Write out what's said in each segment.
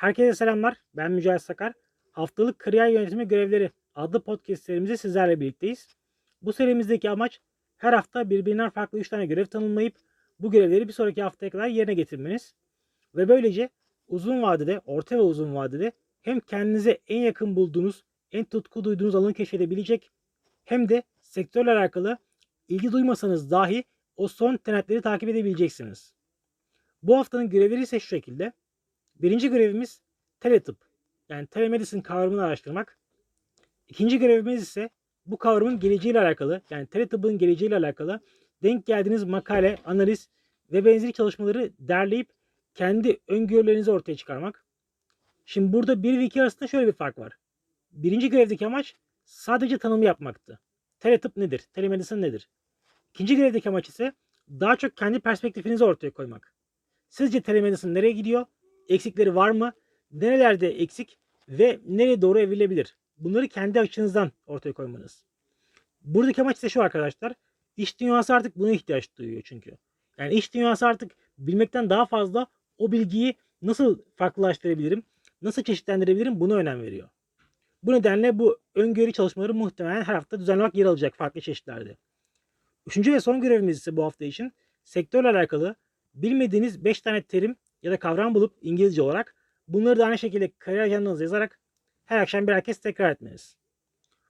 Herkese selamlar. Ben Mücahit Sakar. Haftalık kariyer yönetimi görevleri adlı podcast serimizde sizlerle birlikteyiz. Bu serimizdeki amaç her hafta birbirinden farklı 3 tane görev tanımlayıp bu görevleri bir sonraki haftaya kadar yerine getirmeniz. Ve böylece uzun vadede, orta ve uzun vadede hem kendinize en yakın bulduğunuz, en tutku duyduğunuz alanı keşfedebilecek hem de sektörle alakalı ilgi duymasanız dahi o son trendleri takip edebileceksiniz. Bu haftanın görevleri ise şu şekilde. Birinci görevimiz teletıp yani telemedicine kavramını araştırmak. İkinci görevimiz ise bu kavramın geleceğiyle alakalı yani teletıbbın geleceğiyle alakalı denk geldiğiniz makale, analiz ve benzeri çalışmaları derleyip kendi öngörülerinizi ortaya çıkarmak. Şimdi burada 1 ve 2 arasında şöyle bir fark var. Birinci görevdeki amaç sadece tanımı yapmaktı. Teletıp nedir? Telemedicine nedir? İkinci görevdeki amaç ise daha çok kendi perspektifinizi ortaya koymak. Sizce telemedicine nereye gidiyor? Eksikleri var mı? Nerelerde eksik ve nereye doğru evrilebilir? Bunları kendi açınızdan ortaya koymanız. Buradaki amaç ise şu arkadaşlar. İş dünyası artık buna ihtiyaç duyuyor çünkü. Yani iş dünyası artık bilmekten daha fazla o bilgiyi nasıl farklılaştırabilirim, nasıl çeşitlendirebilirim buna önem veriyor. Bu nedenle bu öngörü çalışmaları muhtemelen her hafta düzenli olarak yer alacak farklı çeşitlerde. Üçüncü ve son görevimiz ise bu hafta için sektörle alakalı bilmediğiniz 5 tane terim ya da kavram bulup İngilizce olarak bunları da aynı şekilde kariyer ajandanıza yazarak her akşam bir herkes tekrar etmeniz.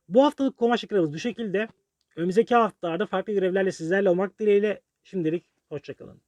Bu haftalık komaşlıklarımız bu şekilde. Önümüzdeki haftalarda farklı görevlerle sizlerle olmak dileğiyle şimdilik hoşçakalın.